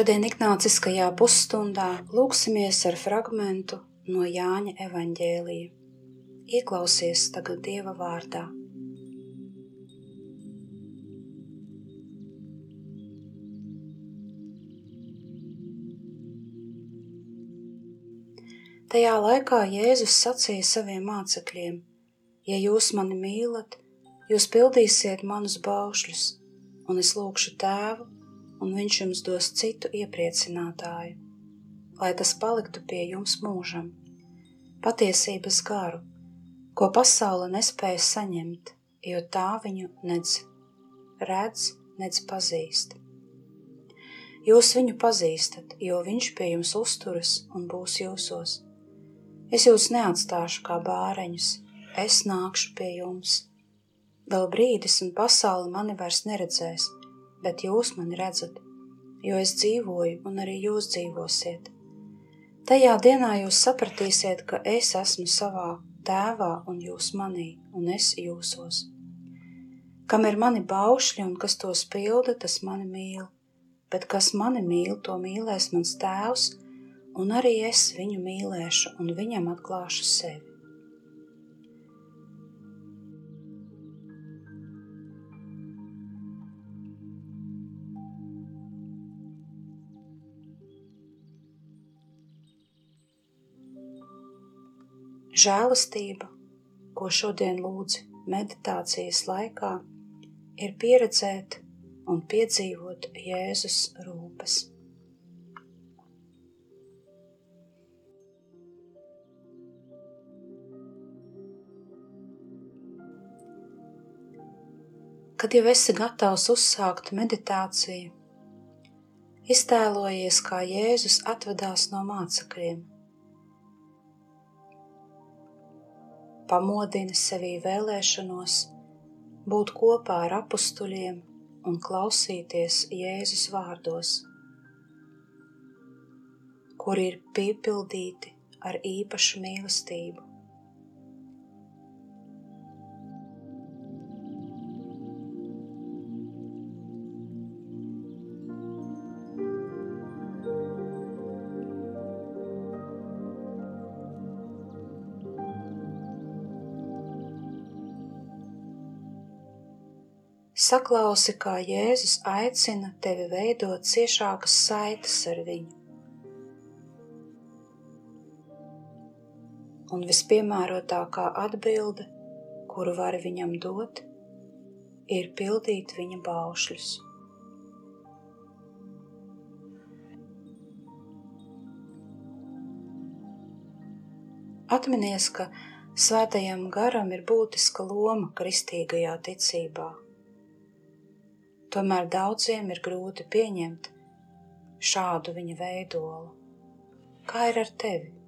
Šodien Ignāciskajā pusstundā lūksimies ar fragmentu no Jāņa evaņģēlija. Ieklausies tagad Dieva vārdā. Tajā laikā Jēzus sacīja saviem mācekļiem: Ja jūs mani mīlat, jūs pildīsiet manus baušļus, un es lūgšu tēvu, un viņš jums dos citu iepriecinātāju, lai tas paliktu pie jums mūžam, patiesības garu, ko pasaule nespēja saņemt, jo tā viņu nedz redz, nedz pazīst. Jūs viņu pazīstat, jo viņš pie jums uzturas un būs jūsos. Es jūs neatstāšu kā bāreņus, es nākšu pie jums. Vēl brīdis un pasauli mani vairs neredzēs, bet jūs mani redzat, jo es dzīvoju un arī jūs dzīvosiet. Tajā dienā jūs sapratīsiet, ka es esmu savā tēvā un jūs manī, un es jūsos. Kam ir mani baušļi un kas tos pilda, tas mani mīl, bet kas mani mīl, to mīlēs mans tēvs, un arī es viņu mīlēšu un viņam atklāšu sevi. Žēlastība, ko šodien lūdzi meditācijas laikā, ir pieredzēt un piedzīvot Jēzus rūpes. Kad jau esi gatavs uzsākt meditāciju, iztēlojies, kā Jēzus atvedās no mācekļiem pamodina sevī vēlēšanos būt kopā ar apstuļiem un klausīties Jēzus vārdos, kuri ir piepildīti ar īpašu mīlestību. Saklausi, kā Jēzus aicina tevi veidot ciešākas saites ar viņu. Un vispiemērotākā atbilde, kuru vari viņam dot, ir pildīt viņa baušļus. Atminies, ka svētajam garam ir būtiska loma kristīgajā ticībā Tomēr daudziem ir grūti pieņemt šādu viņa veidolu. Kā ir ar tevi?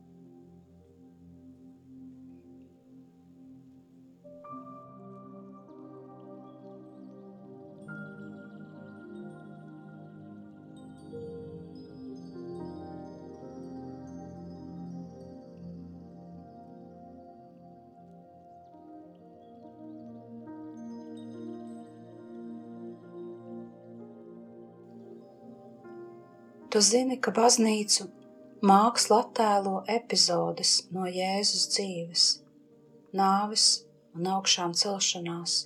Tu zini, ka baznīcu māksla attēlo epizodes no Jēzus dzīves, nāves un augšām celšanās.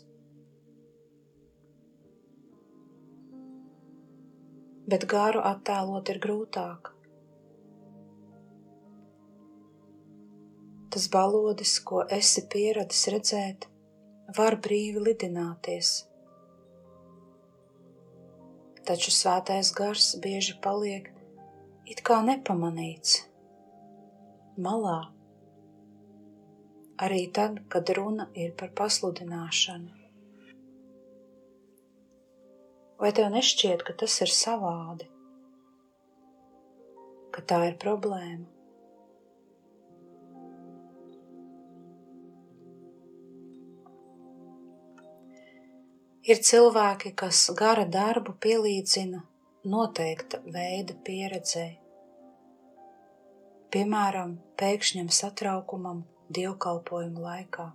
Bet garu attēlot ir grūtāk. Tas balodis, ko esi pieradis redzēt, var brīvi lidināties – taču svētais gars bieži paliek it kā nepamanīts, malā, arī tad, kad runa ir par pasludināšanu. Vai tev nešķiet, ka tas ir savādi, ka tā ir problēma? Ir cilvēki, kas gara darbu pielīdzina noteikta veida pieredzei. Piemēram, pēkšņam satraukumam dievkalpojumu laikā.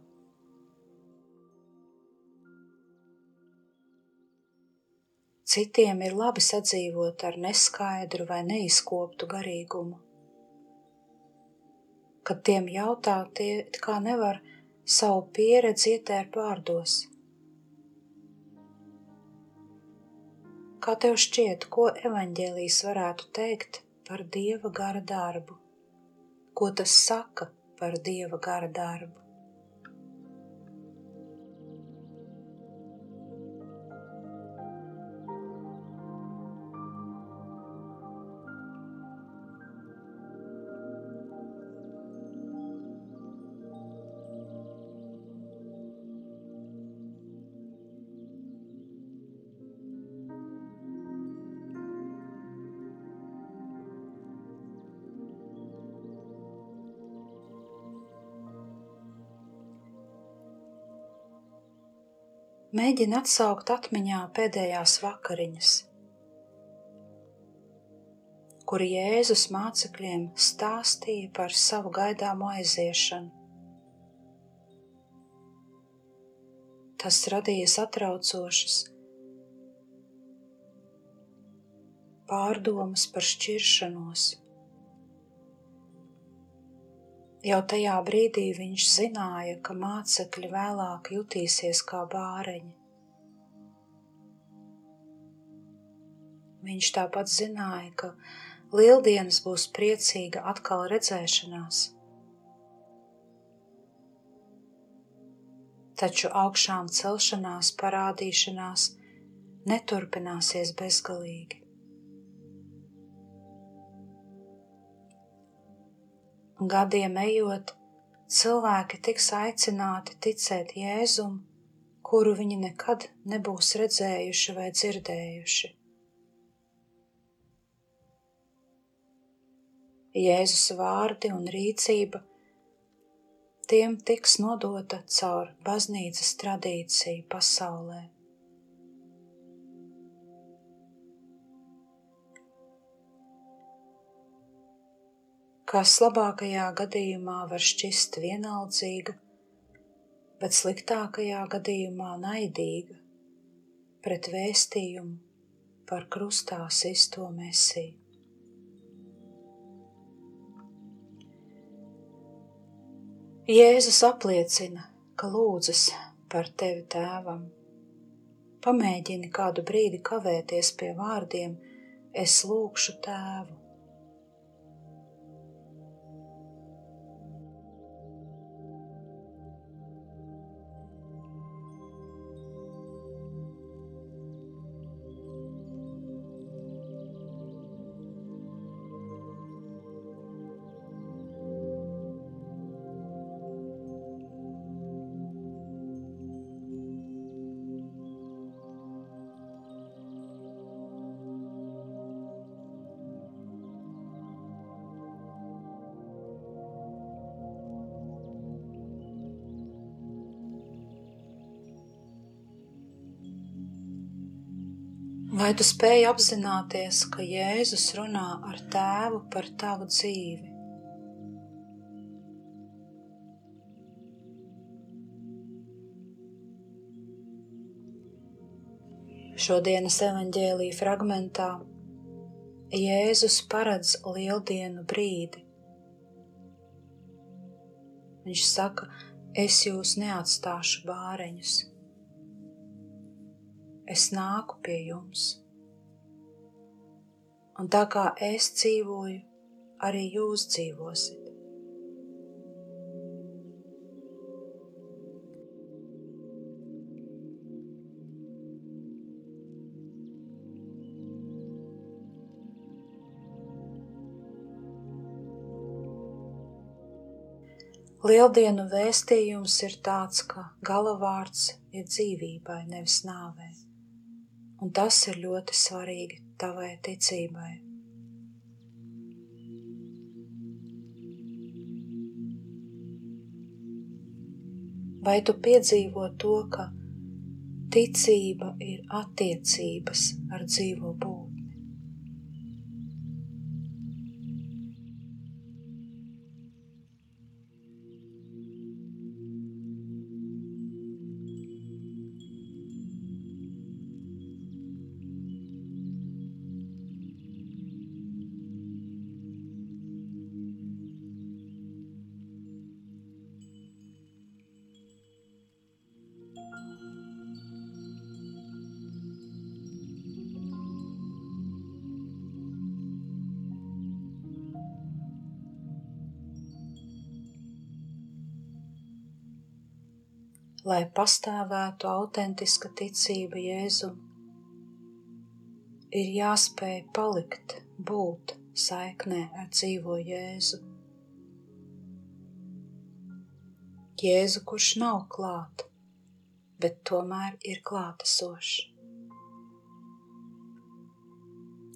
Citiem ir labi sadzīvot ar neskaidru vai neizkoptu garīgumu. Kad tiem jautā, tie kā nevar savu pieredzi ietērt vārdos – Kā tev šķiet, ko evaņģēlīs varētu teikt par dieva gara darbu? Ko tas saka par dieva gara darbu? Mēģini atsaukt atmiņā pēdējās vakariņas, kur Jēzus mācekļiem stāstīja par savu gaidāmo aiziešanu. Tas radīja satraucošas pārdomas par šķiršanos. Jau tajā brīdī viņš zināja, ka mācekļi vēlāk jutīsies kā bāreņi. Viņš tāpat zināja, ka lieldienas būs priecīga atkal redzēšanās. Taču augšām celšanās parādīšanās neturpināsies bezgalīgi. Gadiem ejot, cilvēki tiks aicināti ticēt Jēzum, kuru viņi nekad nebūs redzējuši vai dzirdējuši. Jēzus vārdi un rīcība tiem tiks nodota caur baznīcas tradīciju pasaulē. Kas labākajā gadījumā var šķist vienaldzīga, bet sliktākajā gadījumā naidīga pret vēstījumu par krustā sisto mesiju. Jēzus apliecina, ka lūdzas par tevi tēvam. Pamēģini kādu brīdi kavēties pie vārdiem: Es lūgšu tēvu. Vai tu spēj apzināties, ka Jēzus runā ar tēvu par tavu dzīvi? Šodienas evaņģēlīja fragmentā Jēzus paredz lieldienu brīdi. Viņš saka, es jūs neatstāšu bāreņus es nāku pie jums. Un tā kā es dzīvoju, arī jūs dzīvosiet. Lieldienu vēstījums ir tāds, ka galavārds ir dzīvībai, nevis nāvei, un tas ir ļoti svarīgi tavai ticībai. Vai tu piedzīvo to, ka ticība ir attiecības ar dzīvo būtni? Lai pastāvētu autentiska ticība Jēzum, ir jāspēj palikt, būt saiknē ar dzīvo Jēzu. Jēzu, kurš nav klāt, bet tomēr ir klātesošs.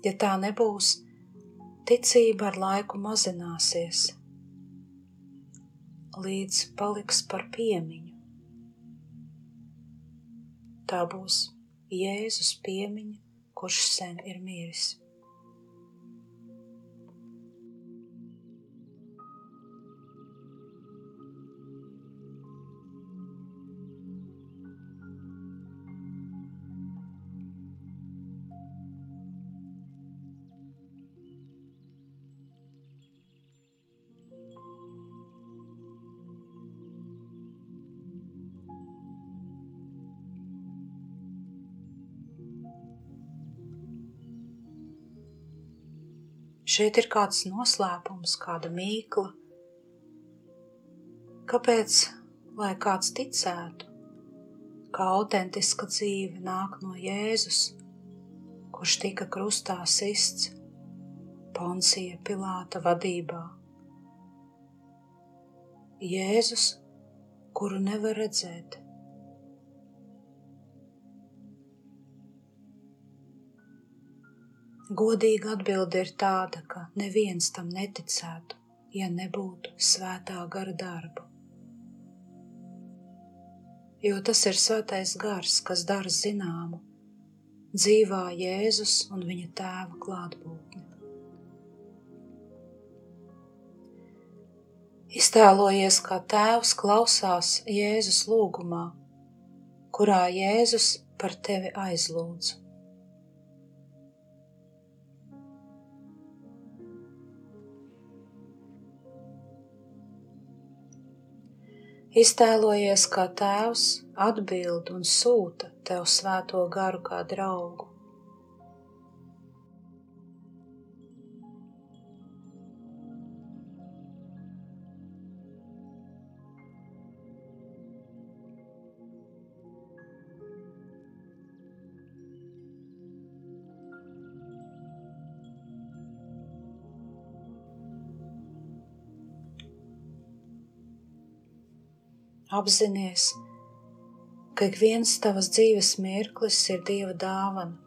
Ja tā nebūs, ticība ar laiku mazināsies, līdz paliks par piemiņu tā būs Jēzus piemiņa, kurš sen ir miris. Šeit ir kāds noslēpums, kāda mīkla. Kāpēc, lai kāds ticētu, ka autentiska dzīve nāk no Jēzus, kurš tika krustā sists Poncija Pilāta vadībā? Jēzus, kuru nevar redzēt, Godīga atbilde ir tāda, ka neviens tam neticētu, ja nebūtu svētā gara darbu. Jo tas ir svētais gars, kas dara zināmu dzīvā Jēzus un viņa tēva klātbūtni. Iztēlojies, kā tēvs klausās Jēzus lūgumā, kurā Jēzus par tevi aizlūdz. Iztēlojies, kā tēvs atbild un sūta tev svēto garu kā draugu. Apzinies, ka ik viens tavas dzīves mirklis ir Dieva dāvana.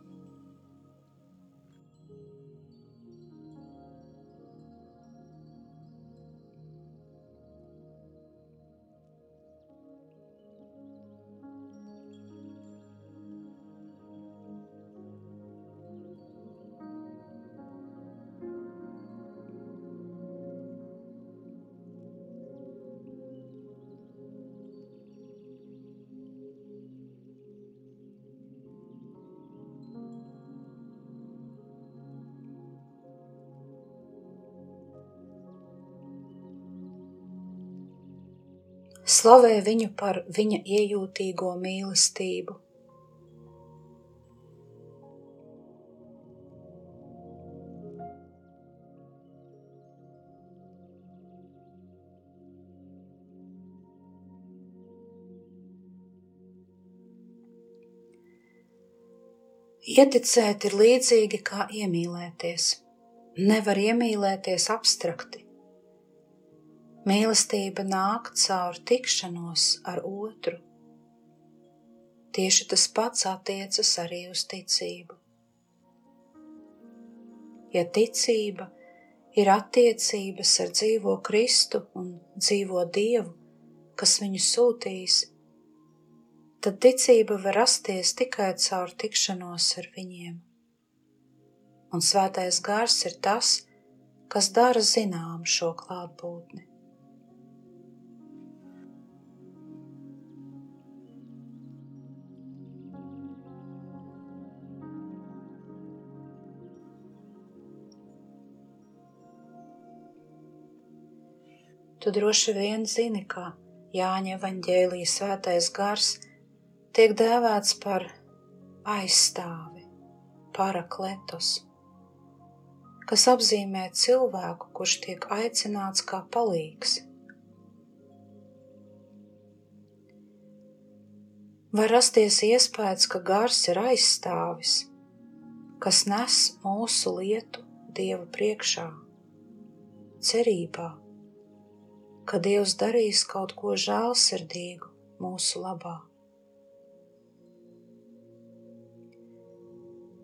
Slavē viņu par viņa iejūtīgo mīlestību. Ieticēt ir līdzīgi kā iemīlēties. Nevar iemīlēties abstrakti. Mīlestība nāk caur tikšanos ar otru. Tieši tas pats attiecas arī uz ticību. Ja ticība ir attiecības ar dzīvo Kristu un dzīvo Dievu, kas viņu sūtīs, tad ticība var rasties tikai caur tikšanos ar viņiem. Un svētais gars ir tas, kas dara zinām šo klātbūtni. Tu droši vien zini, ka Jāņa evaņģēlijas svētais gars tiek dēvēts par aizstāvi, parakletos, kas apzīmē cilvēku, kurš tiek aicināts kā palīgs. Var rasties iespējas, ka gars ir aizstāvis, kas nes mūsu lietu Dieva priekšā, cerībā ka Dievs darīs kaut ko žēlsirdīgu mūsu labā.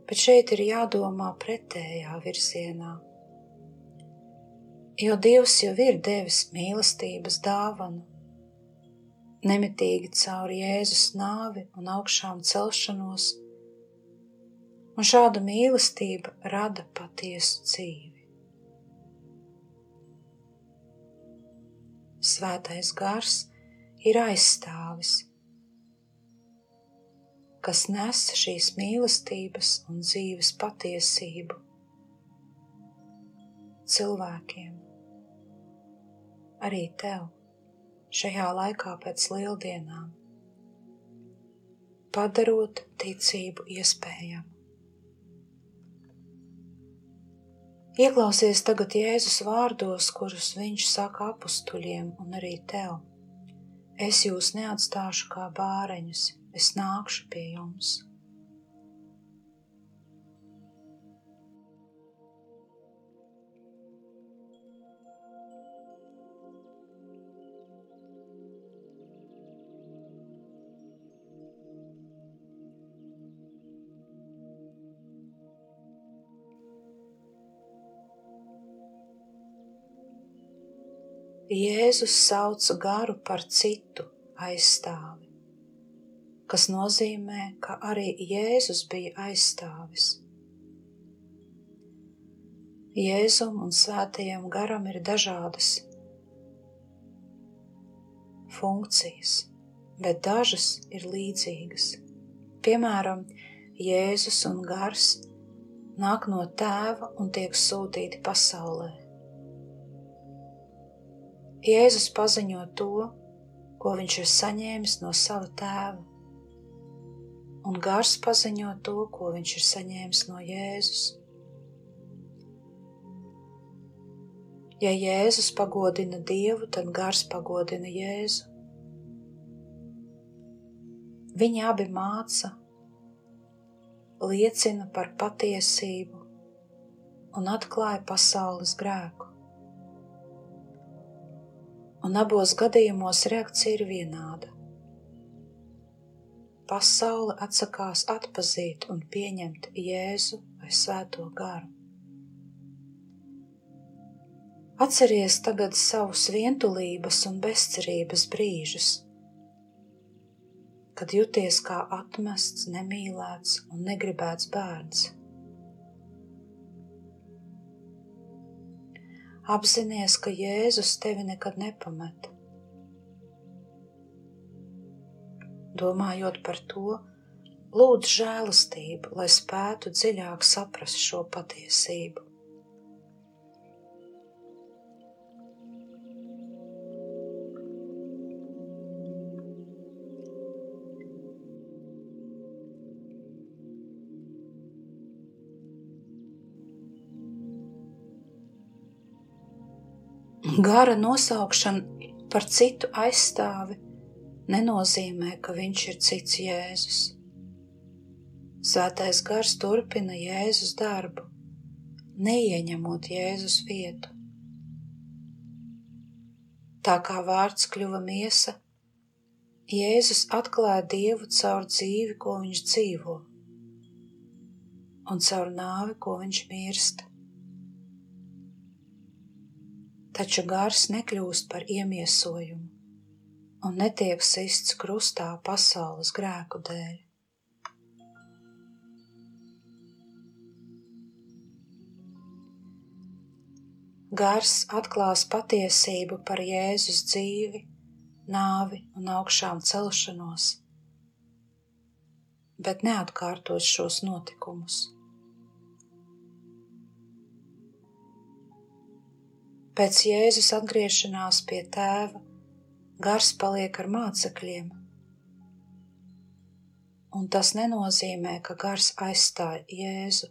Bet šeit ir jādomā pretējā virzienā, jo Dievs jau ir devis mīlestības dāvanu, nemitīgi caur Jēzus nāvi un augšām celšanos, un šāda mīlestība rada patiesu dzīvi. Svētais gars ir aizstāvis, kas nes šīs mīlestības un dzīves patiesību cilvēkiem, arī tev šajā laikā pēc lieldienām, padarot ticību iespējamu. Ieklausies tagad Jēzus vārdos, kurus viņš saka apstuļiem un arī tev. Es jūs neatstāšu kā bāreņus, es nākšu pie jums. Jēzus sauca garu par citu aizstāvi, kas nozīmē, ka arī Jēzus bija aizstāvis. Jēzum un svētajam garam ir dažādas funkcijas, bet dažas ir līdzīgas. Piemēram, Jēzus un gars nāk no tēva un tiek sūtīti pasaulē. Jēzus paziņo to, ko viņš ir saņēmis no sava tēva, un gars paziņo to, ko viņš ir saņēmis no Jēzus. Ja Jēzus pagodina Dievu, tad gars pagodina Jēzu. Viņi abi māca, liecina par patiesību un atklāja pasaules grēku un abos gadījumos reakcija ir vienāda. Pasaule atsakās atpazīt un pieņemt Jēzu vai Svēto garu. Atceries tagad savus vientulības un bezcerības brīžus, kad jūties kā atmests, nemīlēts un negribēts bērns. Apzinies, ka Jēzus tevi nekad nepamet. Domājot par to, lūdz žēlastību, lai spētu dziļāk saprast šo patiesību. Gara nosaukšana par citu aizstāvi nenozīmē, ka viņš ir cits Jēzus. Svētais gars turpina Jēzus darbu, neieņemot Jēzus vietu. Tā kā vārds kļuva miesa, Jēzus atklāja Dievu caur dzīvi, ko viņš dzīvo, un caur nāvi, ko viņš mirst. Taču gars nekļūst par iemiesojumu un netiek sists krustā pasaules grēku dēļ. Gars atklās patiesību par Jēzus dzīvi, nāvi un augšām celšanos, bet neatkārtos šos notikumus. Pēc Jēzus atgriešanās pie tēva, gars paliek ar mācekļiem, un tas nenozīmē, ka gars aizstāja Jēzu.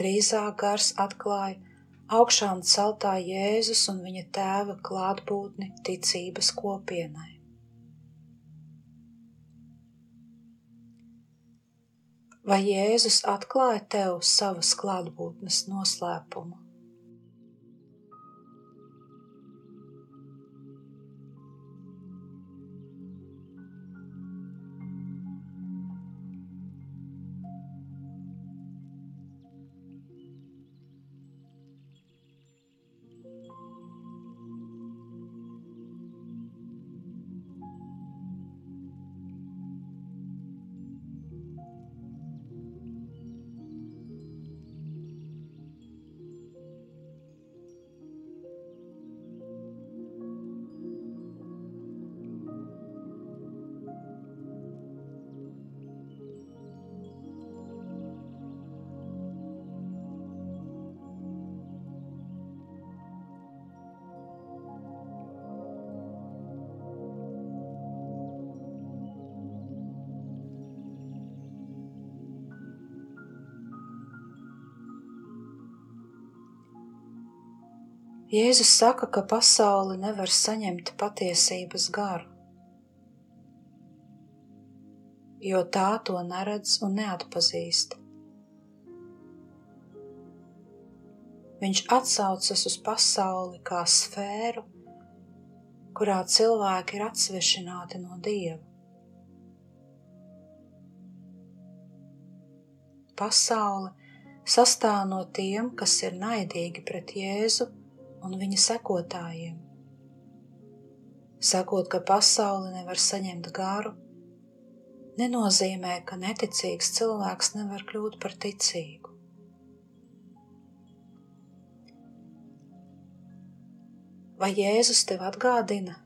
Drīzāk gars atklāja augšām celtā Jēzus un viņa tēva klātbūtni ticības kopienai. Vai Jēzus atklāja tev savas klātbūtnes noslēpumu? Jēzus saka, ka pasaule nevar saņemt patiesības garu, jo tā to neredz un neatpazīst. Viņš atsaucas uz pasauli kā sfēru, kurā cilvēki ir atsvešināti no Dieva. Pasaule sastāv no tiem, kas ir naidīgi pret Jēzu un viņa sekotājiem. Sakot, ka pasaule nevar saņemt garu, nenozīmē, ka neticīgs cilvēks nevar kļūt par ticīgu. Vai Jēzus tev atgādina,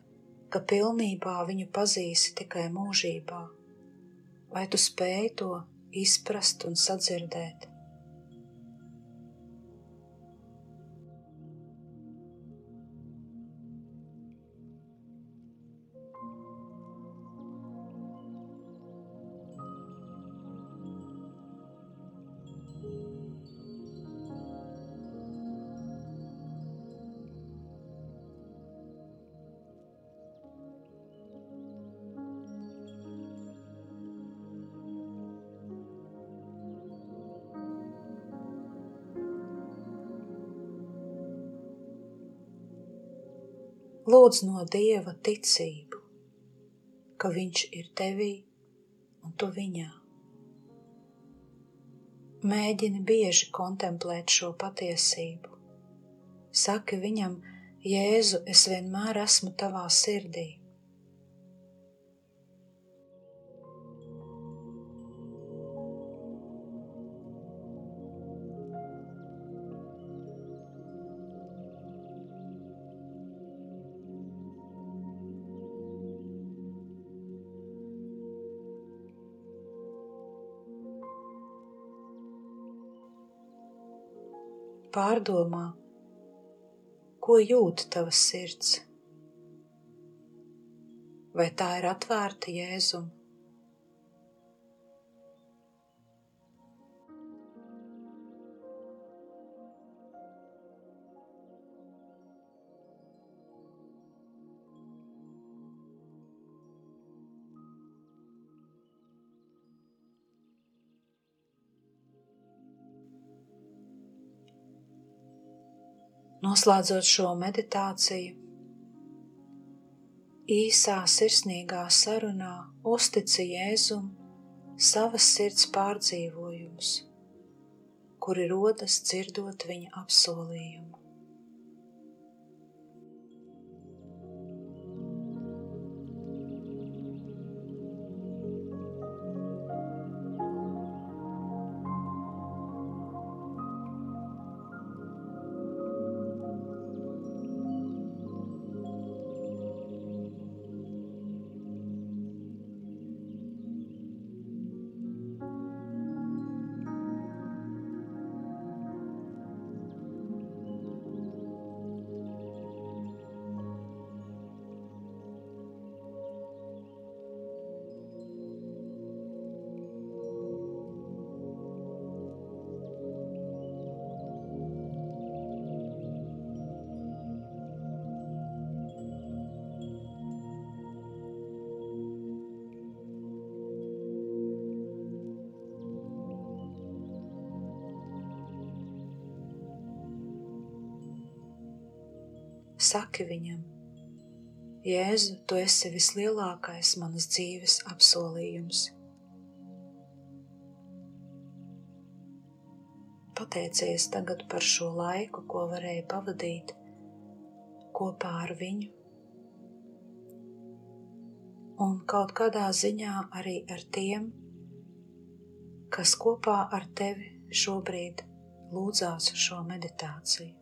ka pilnībā viņu pazīsi tikai mūžībā, vai tu spēj to izprast un sadzirdēt? Lūdz no Dieva ticību, ka Viņš ir tevī un tu viņā. Mēģini bieži kontemplēt šo patiesību. Saki viņam, Jēzu, es vienmēr esmu tavā sirdī. Pārdomā, ko jūt tavs sirds. Vai tā ir atvērta Jēzum? Noslēdzot šo meditāciju, īsā sirsnīgā sarunā uztici Jēzum savas sirds pārdzīvojumus, kuri rodas dzirdot viņa apsolījumu. Saki viņam, Jēzu, tu esi vislielākais manas dzīves apsolījums. Pateicies tagad par šo laiku, ko varēji pavadīt kopā ar viņu, un kaut kādā ziņā arī ar tiem, kas kopā ar tevi šobrīd lūdzās šo meditāciju.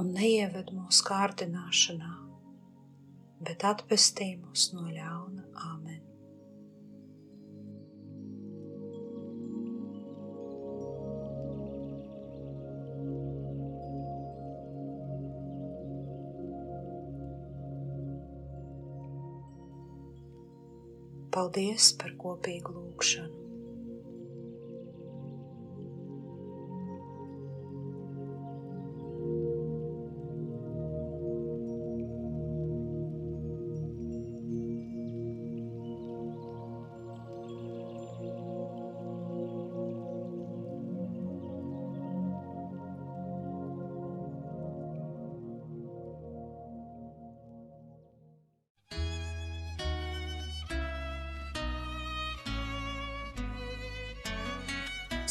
un neieved mūsu kārdināšanā, bet atpestī mūs no ļauna. Āmen! Paldies par kopīgu lūgšanu!